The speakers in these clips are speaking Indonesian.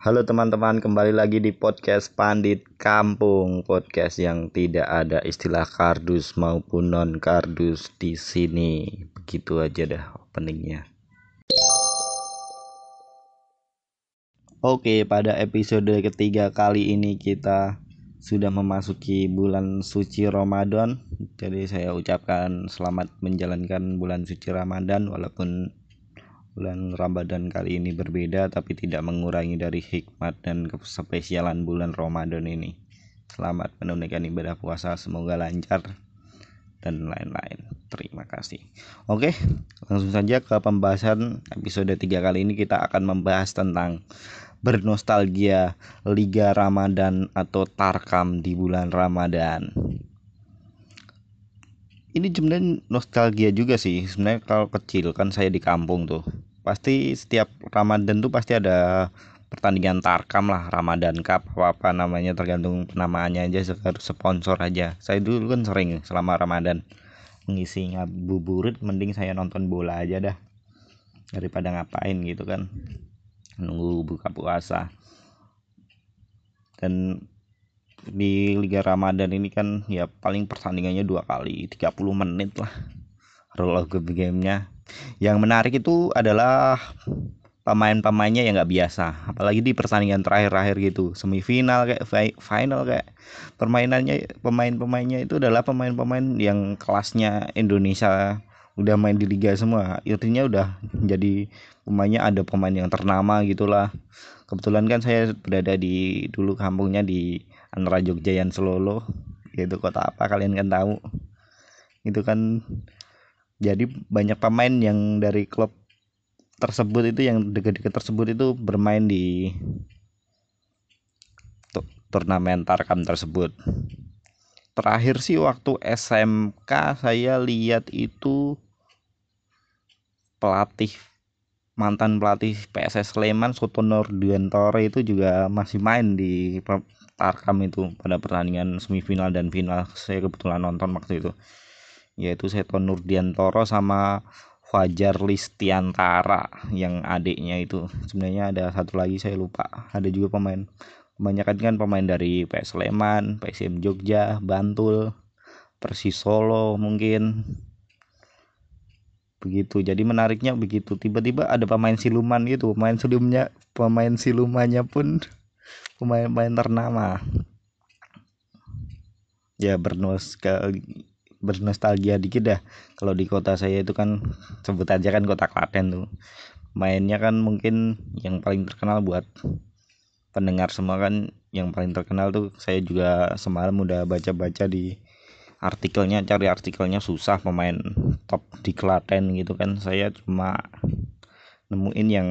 Halo teman-teman, kembali lagi di podcast Pandit Kampung, podcast yang tidak ada istilah kardus maupun non kardus di sini. Begitu aja dah openingnya. Oke, pada episode ketiga kali ini kita sudah memasuki bulan suci Ramadan. Jadi saya ucapkan selamat menjalankan bulan suci Ramadan walaupun bulan Ramadan kali ini berbeda tapi tidak mengurangi dari hikmat dan kespesialan bulan Ramadan ini. Selamat menunaikan ibadah puasa, semoga lancar dan lain-lain. Terima kasih. Oke, langsung saja ke pembahasan episode 3 kali ini kita akan membahas tentang bernostalgia Liga Ramadan atau Tarkam di bulan Ramadan. Ini sebenarnya nostalgia juga sih. Sebenarnya kalau kecil kan saya di kampung tuh pasti setiap Ramadan tuh pasti ada pertandingan Tarkam lah Ramadan Cup apa apa namanya tergantung penamaannya aja sponsor aja. Saya dulu kan sering selama Ramadan mengisi ngabuburit mending saya nonton bola aja dah daripada ngapain gitu kan. Nunggu buka puasa. Dan di Liga Ramadan ini kan ya paling pertandingannya dua kali 30 menit lah. Roll of gamenya. Yang menarik itu adalah pemain-pemainnya yang nggak biasa. Apalagi di pertandingan terakhir-akhir gitu. Semifinal kayak final kayak. Permainannya pemain-pemainnya itu adalah pemain-pemain yang kelasnya Indonesia. Udah main di liga semua. Artinya udah jadi pemainnya ada pemain yang ternama gitulah. Kebetulan kan saya berada di dulu kampungnya di antara Jogja dan Solo yaitu kota apa kalian kan tahu. Itu kan jadi banyak pemain yang dari klub tersebut itu yang dekat-dekat tersebut itu bermain di turnamen Tarkam tersebut. Terakhir sih waktu SMK saya lihat itu pelatih mantan pelatih PSS Sleman Soto Nurdiantoro itu juga masih main di Tarkam itu pada pertandingan semifinal dan final saya kebetulan nonton waktu itu. Yaitu Seto Nurdiantoro sama Fajar Listiantara yang adiknya itu. Sebenarnya ada satu lagi saya lupa. Ada juga pemain. Kebanyakan kan pemain dari PS Sleman, PSM Jogja, Bantul, Persis Solo mungkin. Begitu. Jadi menariknya begitu. Tiba-tiba ada pemain siluman gitu. Pemain silumannya pemain silumannya pun pemain-pemain ternama. Ya bernos ke bernostalgia dikit dah. Kalau di kota saya itu kan sebut aja kan kota Klaten tuh. Mainnya kan mungkin yang paling terkenal buat pendengar semua kan yang paling terkenal tuh saya juga semalam udah baca-baca di artikelnya cari artikelnya susah pemain top di Klaten gitu kan. Saya cuma nemuin yang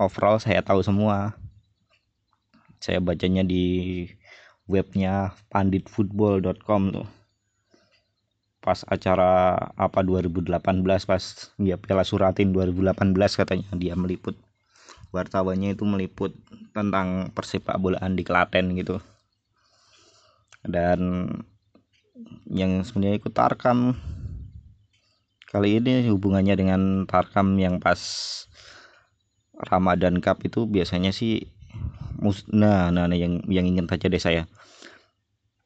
overall saya tahu semua saya bacanya di webnya panditfootball.com tuh. Pas acara apa 2018 pas ya Piala Suratin 2018 katanya dia meliput. Wartawannya itu meliput tentang persepak bolaan di Klaten gitu. Dan yang sebenarnya ikut Tarkam. Kali ini hubungannya dengan Tarkam yang pas Ramadan Cup itu biasanya sih nah nah, nah yang yang ingin saja deh saya.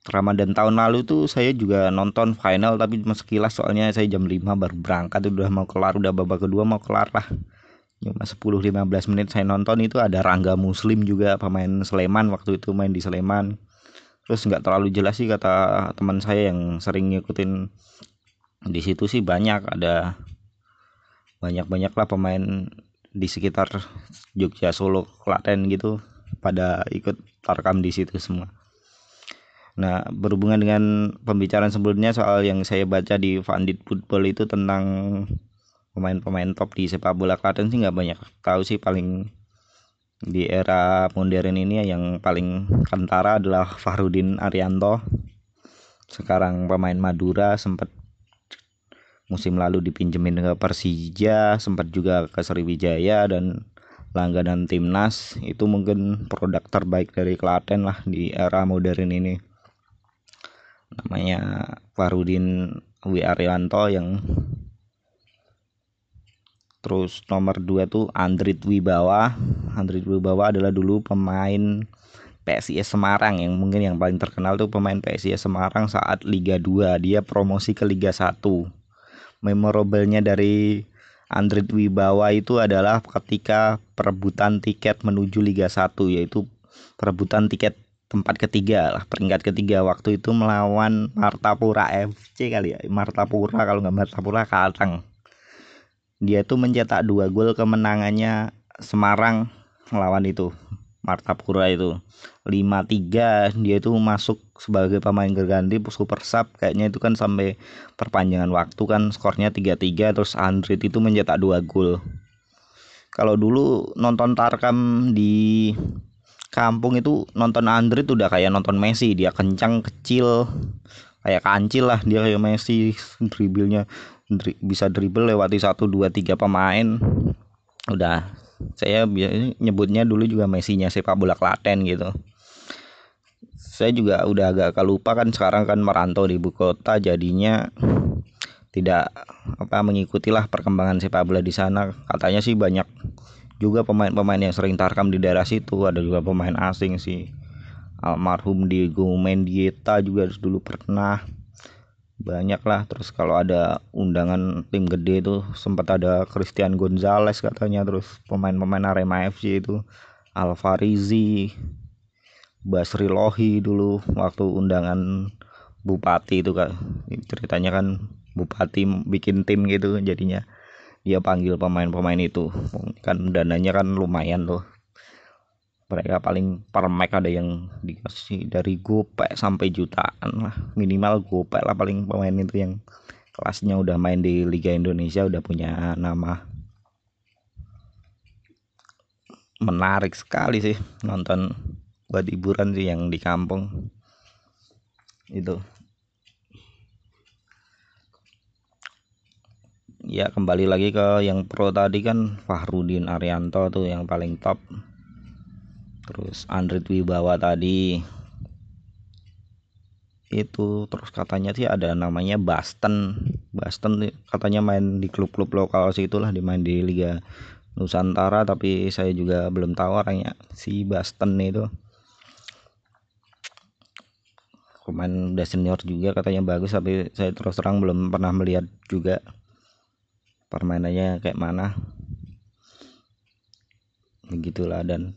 Ramadan tahun lalu tuh saya juga nonton final tapi cuma sekilas soalnya saya jam 5 baru berangkat udah mau kelar udah babak kedua mau kelar lah. Cuma 10-15 menit saya nonton itu ada Rangga Muslim juga pemain Sleman waktu itu main di Sleman. Terus nggak terlalu jelas sih kata teman saya yang sering ngikutin. Di situ sih banyak ada banyak-banyak lah pemain di sekitar Jogja Solo Klaten gitu pada ikut tarkam di situ semua. Nah, berhubungan dengan pembicaraan sebelumnya soal yang saya baca di Vandit Football itu tentang pemain-pemain top di sepak bola Klaten sih nggak banyak tahu sih. Paling di era modern ini yang paling kentara adalah Fahrudin Arianto. Sekarang pemain Madura sempat musim lalu dipinjemin ke Persija sempat juga ke Sriwijaya dan langganan timnas itu mungkin produk terbaik dari Klaten lah di era modern ini. Namanya Farudin W Arianto yang terus nomor 2 tuh Andrit Wibawa. Andrit Wibawa adalah dulu pemain PSIS Semarang yang mungkin yang paling terkenal tuh pemain PSIS Semarang saat Liga 2 dia promosi ke Liga 1 memorablenya dari Andrit Wibawa itu adalah ketika perebutan tiket menuju Liga 1 yaitu perebutan tiket tempat ketiga lah peringkat ketiga. Waktu itu melawan Martapura FC kali ya Martapura kalau nggak Martapura Kalteng dia tuh mencetak dua gol kemenangannya Semarang melawan itu Martapura itu. 5-3 dia itu masuk sebagai pemain berganti super sub. Kayaknya itu kan sampai perpanjangan waktu kan skornya 3-3 terus Andrit itu mencetak dua gol. Kalau dulu nonton Tarkam di kampung itu nonton Andrit udah kayak nonton Messi. Dia kencang kecil kayak kancil lah dia kayak Messi. Dribblenya dri bisa dribble lewati satu dua tiga pemain. Udah saya nyebutnya dulu juga Messi-nya sepak bola Klaten gitu. Saya juga udah agak kelupa kan sekarang kan merantau di ibu kota jadinya tidak apa mengikutilah perkembangan sepak bola di sana. Katanya sih banyak juga pemain-pemain yang sering tarkam di daerah situ. Ada juga pemain asing sih. Almarhum Diego Mendieta juga dulu pernah banyak lah terus kalau ada undangan tim gede itu sempat ada Christian Gonzalez katanya terus pemain-pemain Arema FC itu. Alfarizi Basri Lohi dulu waktu undangan bupati itu kan ceritanya kan bupati bikin tim gitu jadinya dia panggil pemain-pemain itu. Kan dananya kan lumayan tuh mereka paling per match ada yang dikasih dari gopek sampai jutaan lah. Minimal gopek lah paling pemain itu yang kelasnya udah main di Liga Indonesia udah punya nama. Menarik sekali sih nonton buat hiburan sih yang di kampung. Itu. Ya kembali lagi ke yang pro tadi kan Fahrudin Arianto tuh yang paling top terus Andrit Wibawa tadi. Itu terus katanya sih ada namanya Boston Boston katanya main di klub-klub lokal itulah dimain di Liga Nusantara tapi saya juga belum tahu orangnya si Boston itu. Pemain udah senior juga katanya bagus tapi saya terus terang belum pernah melihat juga permainannya kayak mana. Begitulah dan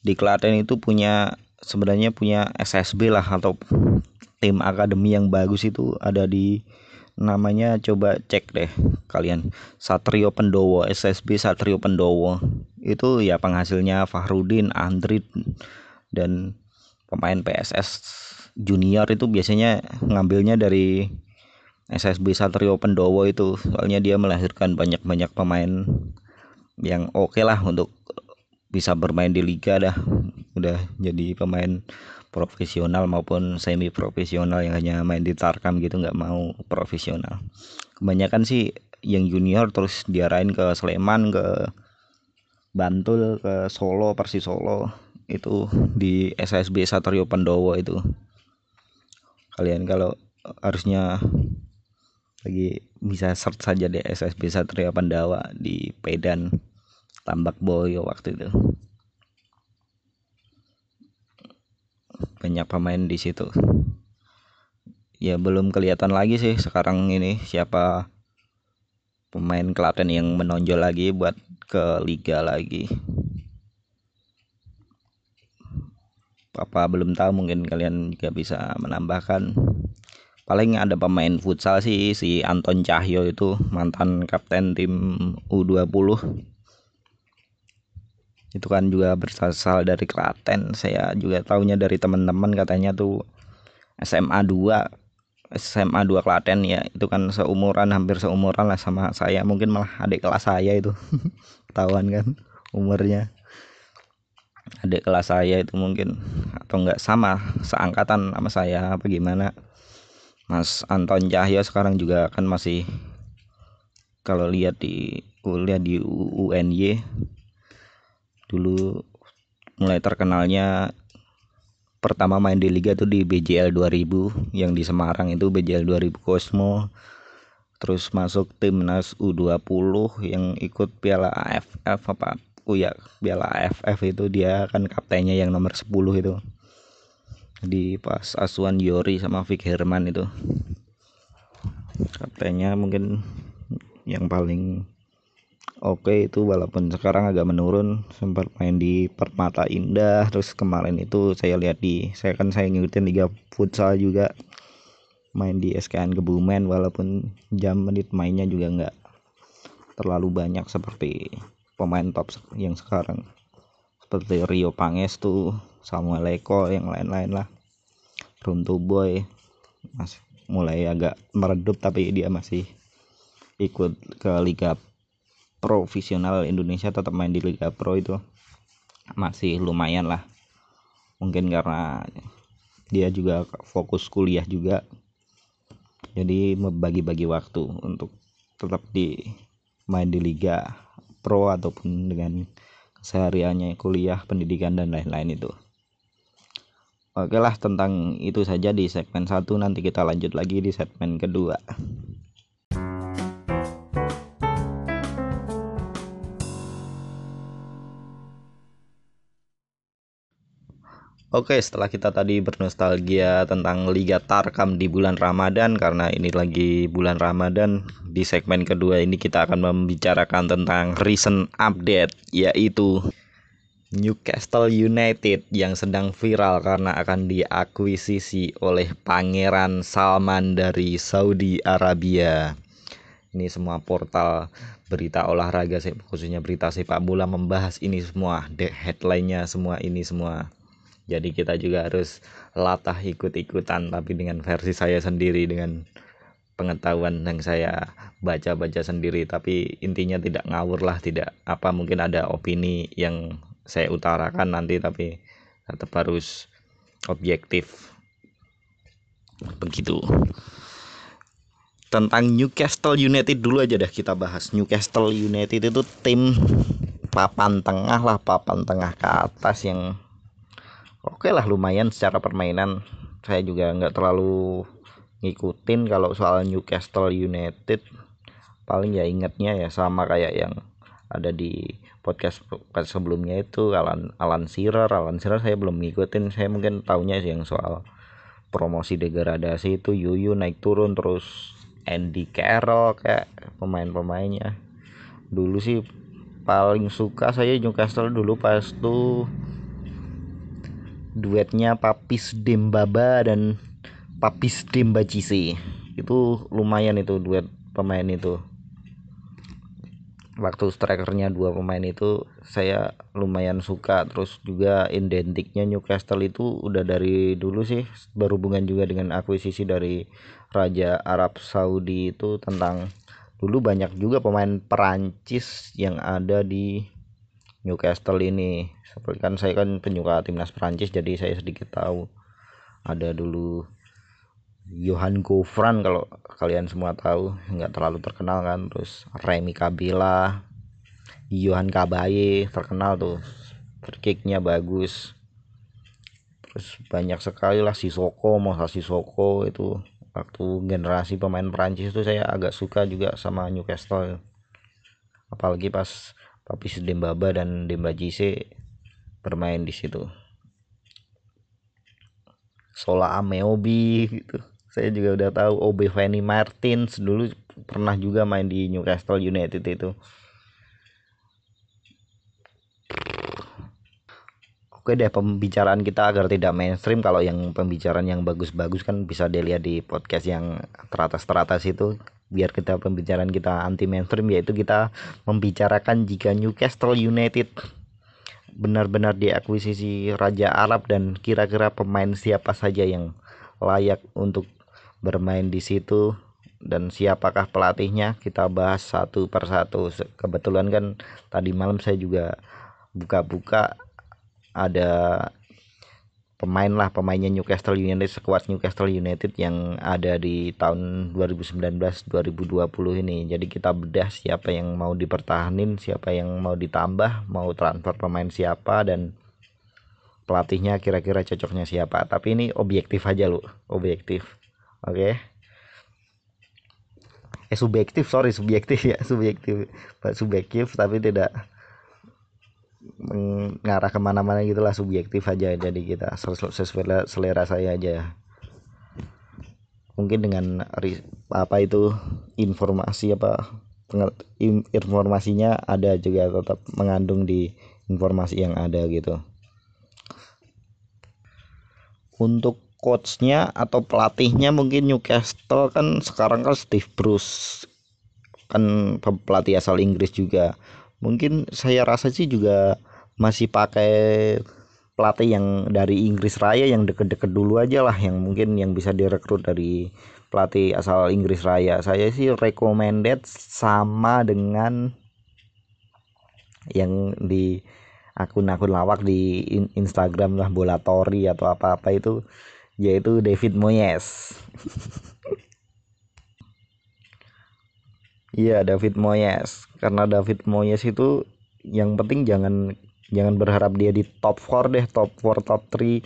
di Klaten itu punya sebenarnya punya SSB lah atau tim akademi yang bagus itu ada di namanya coba cek deh kalian. Satrio Pendowo SSB Satrio Pendowo. Itu ya penghasilnya Fahrudin Andrit dan pemain PSS junior itu biasanya ngambilnya dari SSB Satrio Pendowo itu. Soalnya dia melahirkan banyak-banyak pemain yang oke okay lah untuk bisa bermain di liga dah. Udah jadi pemain profesional maupun semi profesional yang hanya main di Tarkam gitu nggak mau profesional. Kebanyakan sih yang junior terus diarahin ke Sleman ke Bantul ke Solo Persis Solo. Itu di SSB Satrio Pendowo itu. Kalian kalau harusnya lagi bisa search saja deh SSB Satria Pandawa di Pedan Tambak Boyo waktu itu. Banyak pemain di situ. Ya belum kelihatan lagi sih sekarang ini siapa pemain Klaten yang menonjol lagi buat ke liga lagi. Papa belum tahu mungkin kalian juga bisa menambahkan. Paling ada pemain futsal sih si Anton Cahyo itu mantan kapten tim U20 itu kan juga berasal dari Klaten. Saya juga tahunya dari teman-teman katanya tuh SMA 2 SMA 2 Klaten ya. Itu kan seumuran hampir seumuran lah sama saya. Mungkin malah adik kelas saya itu. Tahuan kan umurnya. Adik kelas saya itu mungkin atau enggak sama seangkatan sama saya apa gimana. Mas Anton Cahyo sekarang juga kan masih kalau lihat di kuliah di UNY dulu mulai terkenalnya pertama main di liga tuh di BJL 2000 yang di Semarang itu BJL 2000 Cosmo terus masuk timnas U20 yang ikut Piala AFF apa oh ya Piala AFF itu dia kan kaptennya yang nomor 10 itu. Di pas Aswan Yori sama Vic Herman itu. Kaptennya mungkin yang paling oke itu walaupun sekarang agak menurun sempat main di Permata Indah terus kemarin itu saya lihat di saya kan saya ngikutin Liga Futsal juga main di SKN Kebumen walaupun jam menit mainnya juga nggak terlalu banyak seperti pemain top yang sekarang. Seperti Rio Pangestu Samuel Eko yang lain-lain lah. Runtu Boy masih mulai agak meredup tapi dia masih ikut ke Liga Profesional Indonesia tetap main di Liga Pro itu masih lumayan lah. Mungkin karena dia juga fokus kuliah juga. Jadi membagi-bagi waktu untuk tetap di main di liga pro ataupun dengan kesehariannya kuliah pendidikan dan lain-lain itu. Oke lah tentang itu saja di segmen satu. Nanti kita lanjut lagi di segmen kedua Oke, setelah kita tadi bernostalgia tentang Liga Tarkam di bulan Ramadan karena ini lagi bulan Ramadan, di segmen kedua ini kita akan membicarakan tentang recent update yaitu Newcastle United yang sedang viral karena akan diakuisisi oleh Pangeran Salman dari Saudi Arabia. Ini semua portal berita olahraga khususnya berita sepak bola membahas ini semua, headline-nya semua ini semua jadi kita juga harus latah ikut-ikutan tapi dengan versi saya sendiri dengan pengetahuan yang saya baca-baca sendiri. Tapi intinya tidak ngawur lah tidak apa mungkin ada opini yang saya utarakan nanti tapi tetap harus objektif. Begitu. Tentang Newcastle United dulu aja deh kita bahas. Newcastle United itu tim papan tengah lah papan tengah ke atas yang oke okay lah lumayan secara permainan. Saya juga nggak terlalu ngikutin kalau soal Newcastle United. Paling ya ingatnya ya sama kayak yang ada di podcast, sebelumnya itu Alan Alan Shearer. Alan Shearer saya belum ngikutin. Saya mungkin tahunya sih yang soal promosi degradasi itu. Yuyu naik turun terus Andy Carroll kayak pemain-pemainnya. Dulu sih paling suka saya Newcastle dulu pas tuh duetnya Papis Dembaba dan Papis Dembajise itu lumayan itu duet pemain itu. Waktu strikernya dua pemain itu saya lumayan suka. Terus juga identiknya Newcastle itu udah dari dulu sih berhubungan juga dengan akuisisi dari Raja Arab Saudi itu tentang dulu banyak juga pemain Perancis yang ada di Newcastle ini. Seperti kan saya kan penyuka timnas Prancis jadi saya sedikit tahu. Ada dulu Johan Gouffran kalau kalian semua tahu. Nggak terlalu terkenal kan. Terus Remy Kabila Johan Kabaye terkenal tuh. Kicknya bagus. Terus banyak sekali lah Sisoko Mosa Sisoko itu. Waktu generasi pemain Prancis itu saya agak suka juga sama Newcastle. Apalagi pas Papis Dembaba dan Demba Jise bermain di situ. Sola Ameobi gitu. Saya juga udah tahu Obe Fanny Martins dulu pernah juga main di Newcastle United itu. Oke deh pembicaraan kita agar tidak mainstream kalau yang pembicaraan yang bagus-bagus kan bisa dilihat di podcast yang teratas-teratas itu biar kita pembicaraan kita anti mainstream yaitu kita membicarakan jika Newcastle United benar-benar diakuisisi Raja Arab dan kira-kira pemain siapa saja yang layak untuk bermain di situ dan siapakah pelatihnya kita bahas satu persatu kebetulan kan tadi malam saya juga buka-buka ada pemain lah pemainnya Newcastle United sekuat Newcastle United yang ada di tahun 2019-2020 ini. Jadi kita bedah siapa yang mau dipertahanin siapa yang mau ditambah mau transfer pemain siapa dan pelatihnya kira-kira cocoknya siapa. Tapi ini objektif aja lo objektif. Oke? Okay? eh subjektif sorry subjektif ya subjektif. Subjektif tapi tidak mengarah ke mana-mana gitulah subjektif aja. Jadi kita sesuai selera saya aja mungkin dengan apa itu informasi apa informasinya ada juga tetap mengandung di informasi yang ada gitu. Untuk coachnya atau pelatihnya mungkin Newcastle kan sekarang kan Steve Bruce kan pelatih asal Inggris juga mungkin saya rasa sih juga masih pakai pelatih yang dari Inggris Raya yang deket-deket dulu aja lah yang mungkin yang bisa direkrut dari pelatih asal Inggris Raya saya sih recommended sama dengan yang di akun-akun lawak di Instagram lah bola tori atau apa-apa itu yaitu David Moyes. Iya David Moyes karena David Moyes itu yang penting jangan jangan berharap dia di top 4 deh top 4 top 3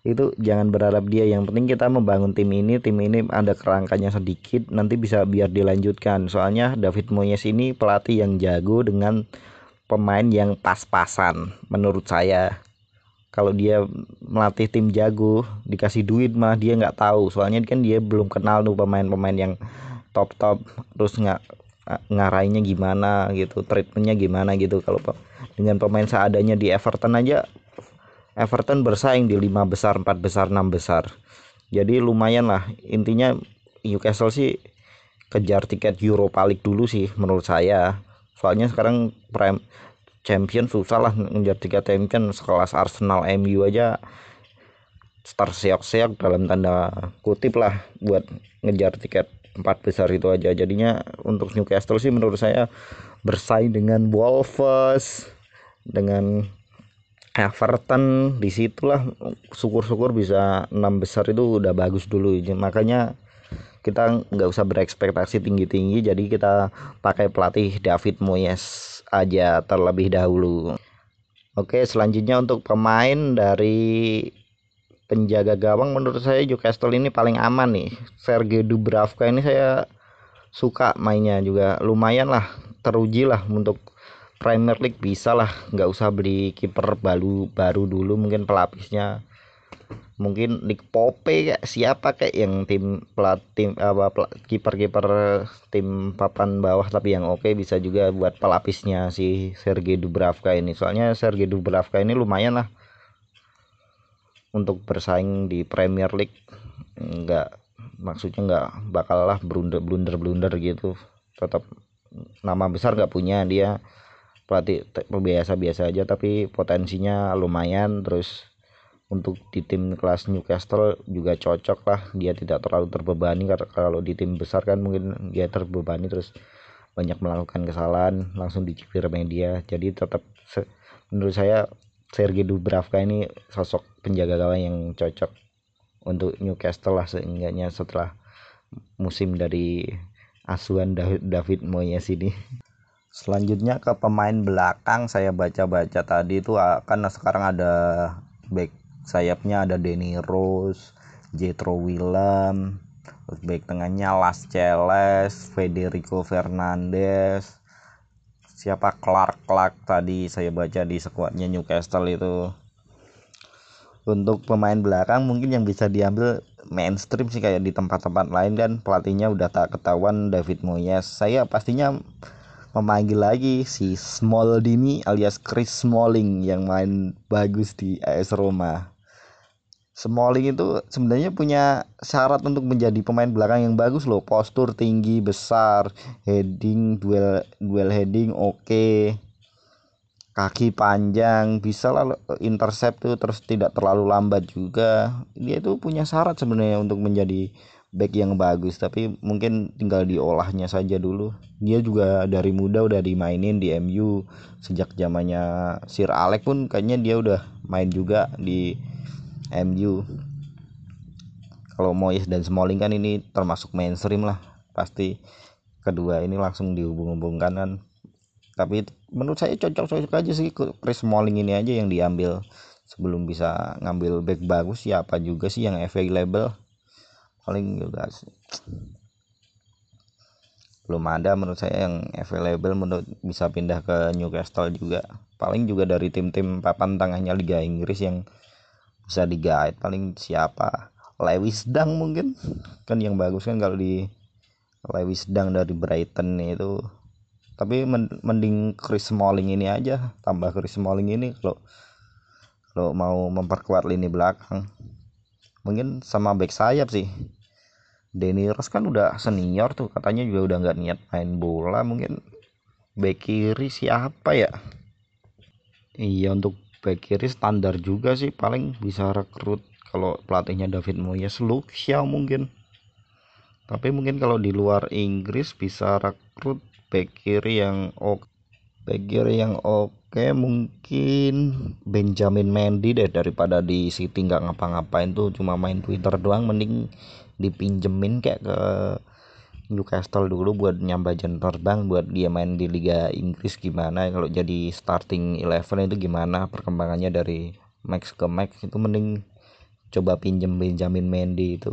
itu jangan berharap dia. Yang penting kita membangun tim ini tim ini ada kerangkanya sedikit nanti bisa biar dilanjutkan. Soalnya David Moyes ini pelatih yang jago dengan pemain yang pas-pasan menurut saya. Kalau dia melatih tim jago dikasih duit mah dia nggak tahu. Soalnya kan dia belum kenal tuh pemain-pemain yang top top terus nggak ngarainya gimana gitu treatmentnya gimana gitu. Kalau dengan pemain seadanya di Everton aja Everton bersaing di lima besar empat besar enam besar. Jadi lumayan lah. Intinya Newcastle sih kejar tiket Europa League dulu sih menurut saya. Soalnya sekarang prime champion susah lah ngejar tiga champion sekelas Arsenal MU aja start seok-seok dalam tanda kutip lah buat ngejar tiket empat besar itu aja. Jadinya untuk Newcastle sih menurut saya bersaing dengan Wolves dengan Everton di situlah syukur-syukur bisa enam besar itu udah bagus dulu. Makanya kita nggak usah berekspektasi tinggi-tinggi jadi kita pakai pelatih David Moyes aja terlebih dahulu. Oke selanjutnya untuk pemain dari penjaga gawang menurut saya Newcastle ini paling aman nih. Sergei Dubravka ini saya suka mainnya juga. Lumayan lah teruji lah untuk Premier League. Bisa lah nggak usah beli kiper baru baru dulu mungkin pelapisnya. Mungkin Nick Pope kayak siapa kayak yang tim pelatih apa kiper kiper tim papan bawah tapi yang oke bisa juga buat pelapisnya si Sergei Dubravka ini. Soalnya Sergei Dubravka ini lumayan lah untuk bersaing di Premier League nggak maksudnya nggak bakal lah blunder blunder blunder gitu. Tetap nama besar nggak punya dia pelatih biasa biasa aja tapi potensinya lumayan. Terus untuk di tim kelas Newcastle juga cocok lah dia tidak terlalu terbebani. Karena kalau di tim besar kan mungkin dia terbebani terus banyak melakukan kesalahan langsung dicibir media. Jadi tetap menurut saya Sergei Dubravka ini sosok penjaga gawang yang cocok untuk Newcastle lah seenggaknya setelah musim dari asuhan David Moyes ini. Selanjutnya ke pemain belakang saya baca-baca tadi itu akan sekarang ada back sayapnya ada Denny Rose Jetro Willem back tengahnya Las Celes Federico Fernandez siapa Clark Clark tadi saya baca di sekuatnya Newcastle itu. Untuk pemain belakang mungkin yang bisa diambil mainstream sih kayak di tempat-tempat lain dan pelatihnya udah tak ketahuan David Moyes. Saya pastinya memanggil lagi si Smaldini alias Chris Smalling yang main bagus di AS Roma Smalling itu sebenarnya punya syarat untuk menjadi pemain belakang yang bagus loh. Postur tinggi besar heading duel duel heading oke. Okay. kaki panjang bisa lah intercept tuh terus tidak terlalu lambat juga. Dia itu punya syarat sebenarnya untuk menjadi back yang bagus tapi mungkin tinggal diolahnya saja dulu. Dia juga dari muda udah dimainin di MU sejak zamannya Sir Alex pun kayaknya dia udah main juga di MU kalau Moyes dan Smalling kan ini termasuk mainstream lah. Pasti kedua ini langsung dihubung-hubungkan kan. Tapi menurut saya cocok-cocok aja sih Chris Smalling ini aja yang diambil. Sebelum bisa ngambil back bagus siapa juga sih yang available? Paling juga sih. belum ada menurut saya yang available menurut bisa pindah ke Newcastle juga. Paling juga dari tim-tim papan tengahnya Liga Inggris yang bisa digait paling siapa? Lewis Dang mungkin. Kan yang bagus kan kalau di Lewis Dang dari Brighton itu. Tapi mending Chris Smalling ini aja. Tambah Chris Smalling ini kalau kalau mau memperkuat lini belakang. Mungkin sama back sayap sih. Denny Rose kan udah senior tuh. Katanya juga udah nggak niat main bola mungkin. Back kiri siapa ya? Iya untuk back kiri standar juga sih paling bisa rekrut kalau pelatihnya David Moyes Shaw mungkin. Tapi mungkin kalau di luar Inggris bisa rekrut back kiri yang oke back kiri yang oke mungkin Benjamin Mendy deh daripada di City nggak ngapa-ngapain tuh cuma main Twitter doang mending dipinjemin kayak ke Newcastle dulu buat nyambah jam terbang buat dia main di Liga Inggris gimana kalau jadi starting eleven itu gimana perkembangannya dari max ke max itu mending coba pinjem Benjamin Mendy itu.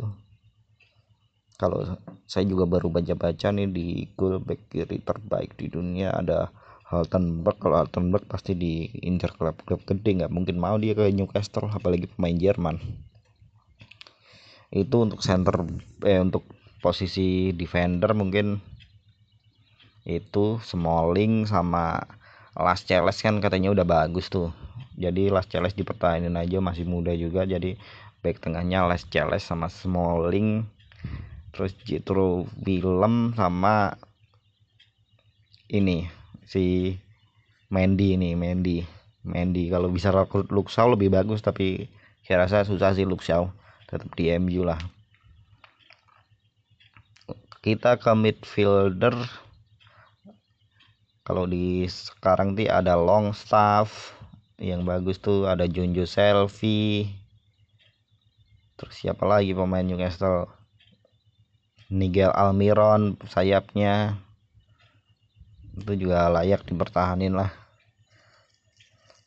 Kalau saya juga baru baca-baca nih di goal back kiri terbaik di dunia ada Haltenberg kalau Haltenberg pasti diincar klub-klub gede nggak mungkin mau dia ke Newcastle apalagi pemain Jerman. Itu untuk center eh untuk posisi defender mungkin itu Smalling sama Las Celes kan katanya udah bagus tuh. Jadi Las Celes dipertahankan aja masih muda juga. Jadi back tengahnya Las Celes sama Smalling terus Jitro Willem sama ini si Mendy ini Mendy Mendy. Kalau bisa rekrut Luxau lebih bagus tapi saya rasa susah sih Luxau tetap di MU lah kita ke midfielder. Kalau di sekarang tuh ada long staff yang bagus tuh ada Junjo Selfie. Terus siapa lagi pemain Newcastle? Nigel Almiron sayapnya. Itu juga layak dipertahanin lah.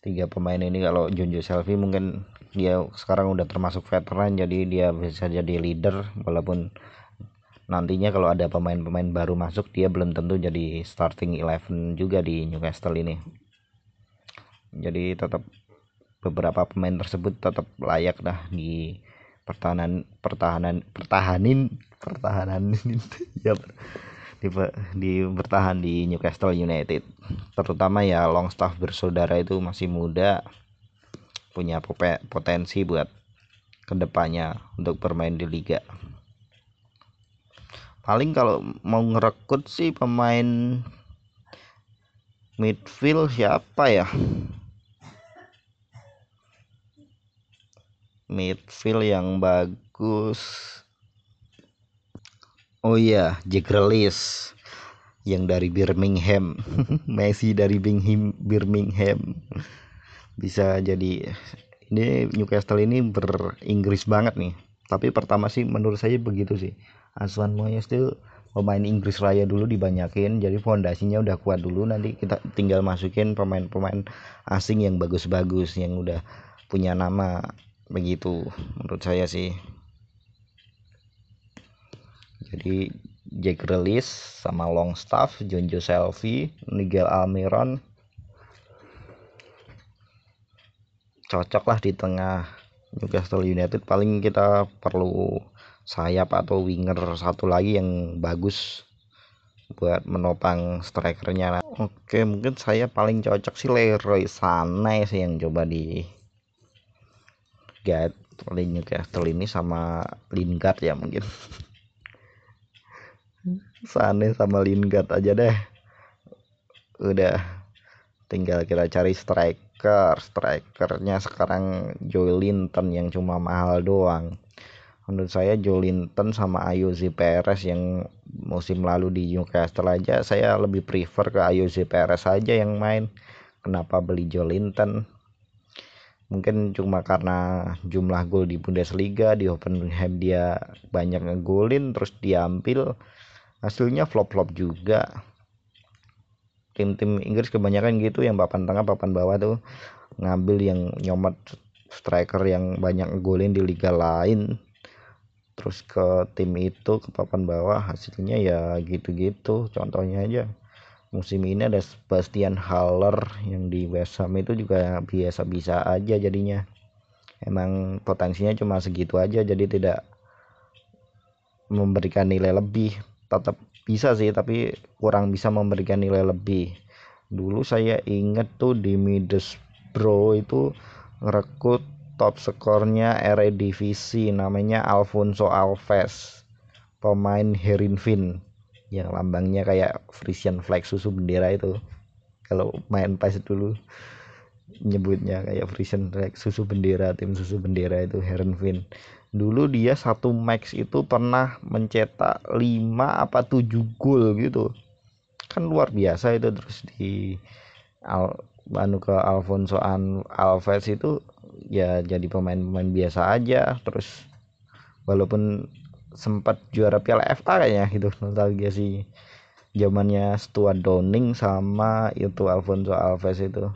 Tiga pemain ini kalau Junjo Selfie mungkin dia sekarang udah termasuk veteran jadi dia bisa jadi leader walaupun nantinya kalau ada pemain-pemain baru masuk dia belum tentu jadi starting eleven juga di Newcastle ini. Jadi tetap beberapa pemain tersebut tetap layak dah di pertahanan pertahanan pertahanin pertahanan ya di, di bertahan di Newcastle United. Terutama ya Longstaff bersaudara itu masih muda punya potensi buat ke depannya untuk bermain di liga paling kalau mau ngerekrut sih pemain midfield siapa ya? Midfield yang bagus. Oh iya Jack yang dari Birmingham. Messi dari Birmingham Birmingham. Bisa jadi ini Newcastle ini beringgris banget nih. Tapi pertama sih menurut saya begitu sih Asuhan Moyes itu pemain Inggris Raya dulu dibanyakin jadi fondasinya udah kuat dulu. Nanti kita tinggal masukin pemain-pemain asing yang bagus-bagus yang udah punya nama begitu menurut saya sih. Jadi Jack Grealish sama Longstaff, Jonjo Selfie, Nigel Almiron. Cocok lah di tengah Newcastle United. Paling kita perlu sayap atau winger satu lagi yang bagus buat menopang strikernya. Oke mungkin saya paling cocok sih Leroy Sané sih yang coba di get Newcastle ini sama Lingard ya mungkin. Sané sama Lingard aja deh. Udah tinggal kita cari striker. Strikernya sekarang Joe Linton yang cuma mahal doang menurut saya Jolinton sama Ayoze Perez yang musim lalu di Newcastle aja saya lebih prefer ke Ayoze Perez aja yang main. Kenapa beli Jolinton mungkin cuma karena jumlah gol di Bundesliga di Hoffenheim dia banyak ngegolin terus diambil. Hasilnya flop-flop juga. Tim-tim Inggris kebanyakan gitu yang papan tengah papan bawah tuh ngambil yang nyomot striker yang banyak ngegolin di liga lain terus ke tim itu ke papan bawah hasilnya ya gitu-gitu. Contohnya aja musim ini ada Sebastian Haller yang di West Ham itu juga biasa-bisa aja jadinya. Emang potensinya cuma segitu aja jadi tidak memberikan nilai lebih. Tetap bisa sih tapi kurang bisa memberikan nilai lebih. Dulu saya inget tuh di Middlesbrough itu ngerekrut top skornya Eredivisie namanya Alfonso Alves. Pemain Herenveen yang lambangnya kayak Frisian flag susu bendera itu. Kalau main pas dulu nyebutnya kayak Frisian flag susu bendera tim susu bendera itu Herenveen dulu dia satu max itu pernah mencetak 5 apa 7 gol gitu. Kan luar biasa itu terus di Al, anu ke Alfonso Alves itu ya jadi pemain-pemain biasa aja. Terus walaupun sempat juara Piala FA kayaknya gitu nostalgia sih zamannya Stuart Downing sama itu Alfonso Alves itu.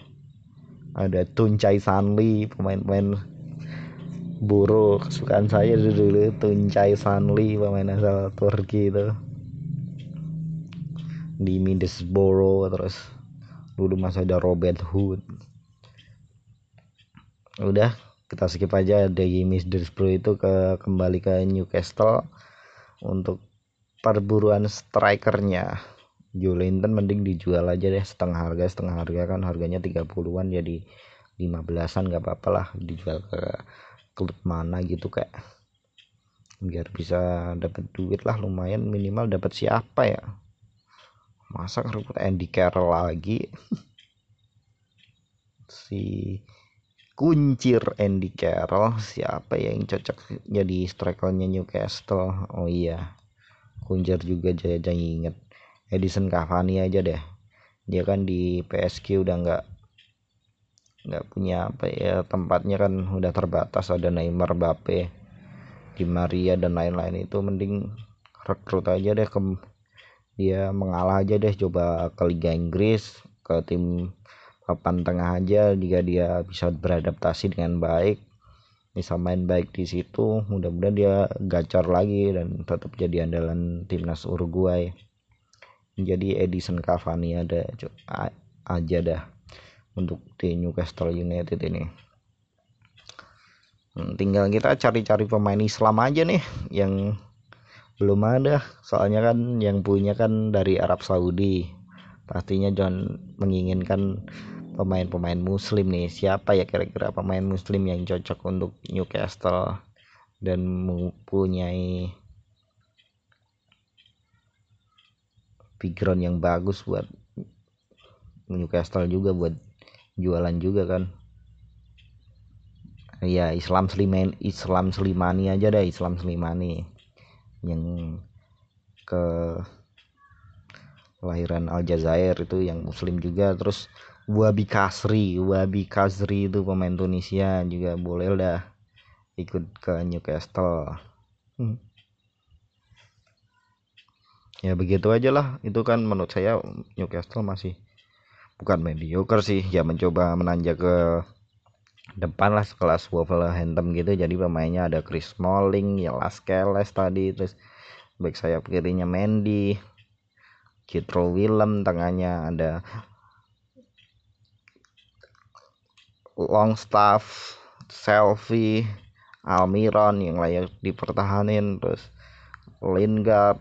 Ada Tuncay Sanli pemain-pemain buru kesukaan saya dulu Tuncay Sanli pemain asal Turki itu. Di Middlesbrough terus dulu masih ada Robert Hood udah kita skip aja. Dari Middlesbrough itu ke kembali ke Newcastle untuk perburuan strikernya. Jolinton mending dijual aja deh setengah harga setengah harga kan harganya 30-an jadi 15-an gak apa-apa lah dijual ke klub mana gitu kayak biar bisa dapat duit lah lumayan minimal dapat siapa ya? Masa ngerebut Andy Carroll lagi? Si kuncir Andy Carroll. Siapa yang cocok jadi strikernya Newcastle? Oh iya kuncir juga jaya inget. Edison Cavani aja deh. Dia kan di PSG udah nggak nggak punya apa ya tempatnya kan udah terbatas. Ada Neymar Mbappe Di Maria dan lain-lain. Itu mending rekrut aja deh ke dia mengalah aja deh. Coba ke Liga Inggris ke tim papan tengah aja jika dia bisa beradaptasi dengan baik. Bisa main baik di situ mudah-mudahan dia gacor lagi dan tetap jadi andalan timnas Uruguay. Jadi Edison Cavani ada aja dah untuk di Newcastle United ini. Hmm, tinggal kita cari-cari pemain Islam aja nih yang belum ada. Soalnya kan yang punya kan dari Arab Saudi pastinya John menginginkan pemain-pemain muslim nih. Siapa ya kira-kira pemain muslim yang cocok untuk Newcastle dan mempunyai background yang bagus buat Newcastle juga buat jualan juga kan? Ya Islam Sliman Islam Slimani aja deh Islam Slimani yang ke lahiran Aljazair itu yang muslim juga. Terus Wabi Kasri Wabi Kasri itu pemain Tunisia juga boleh dah ikut ke Newcastle. Hmm. ya begitu aja lah. Itu kan menurut saya Newcastle masih bukan mediocre sih. Ya mencoba menanjak ke depan lah sekelas Wolverhampton gitu. Jadi pemainnya ada Chris Smalling ya Lascelles tadi terus baik saya kirinya Mendy Kitro Willem tengahnya ada Longstaff, Selfie, Almiron yang layak dipertahanin terus Lingard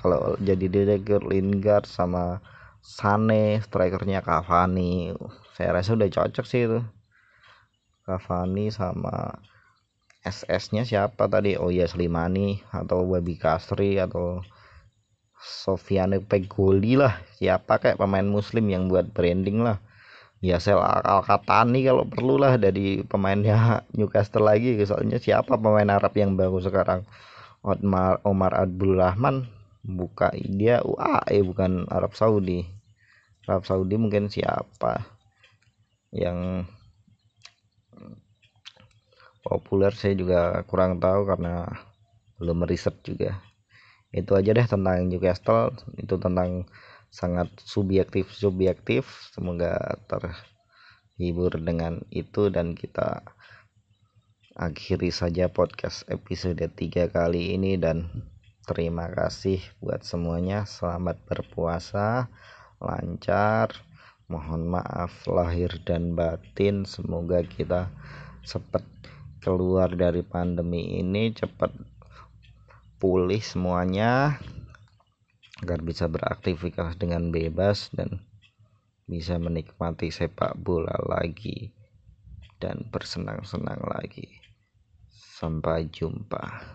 kalau jadi direktur Lingard sama Sane strikernya Cavani. Saya rasa udah cocok sih itu. Cavani sama SS nya siapa tadi? Oh ya Slimani atau Babi Kasri atau Sofiane Pegoli lah. Siapa kayak pemain muslim yang buat branding lah. Ya sel Al-Katani kalau perlu lah dari pemainnya Newcastle lagi. Soalnya siapa pemain Arab yang baru sekarang? Omar Omar Abdul Rahman buka dia UAE bukan Arab Saudi. Arab Saudi mungkin siapa yang populer saya juga kurang tahu karena belum riset juga itu aja deh tentang Newcastle. Itu tentang sangat subjektif subjektif. Semoga terhibur dengan itu dan kita akhiri saja podcast episode 3 kali ini. Dan terima kasih buat semuanya. Selamat berpuasa. Lancar. Mohon maaf lahir dan batin. Semoga kita cepat keluar dari pandemi ini cepat pulih semuanya agar bisa beraktivitas dengan bebas dan bisa menikmati sepak bola lagi dan bersenang-senang lagi. Sampai jumpa.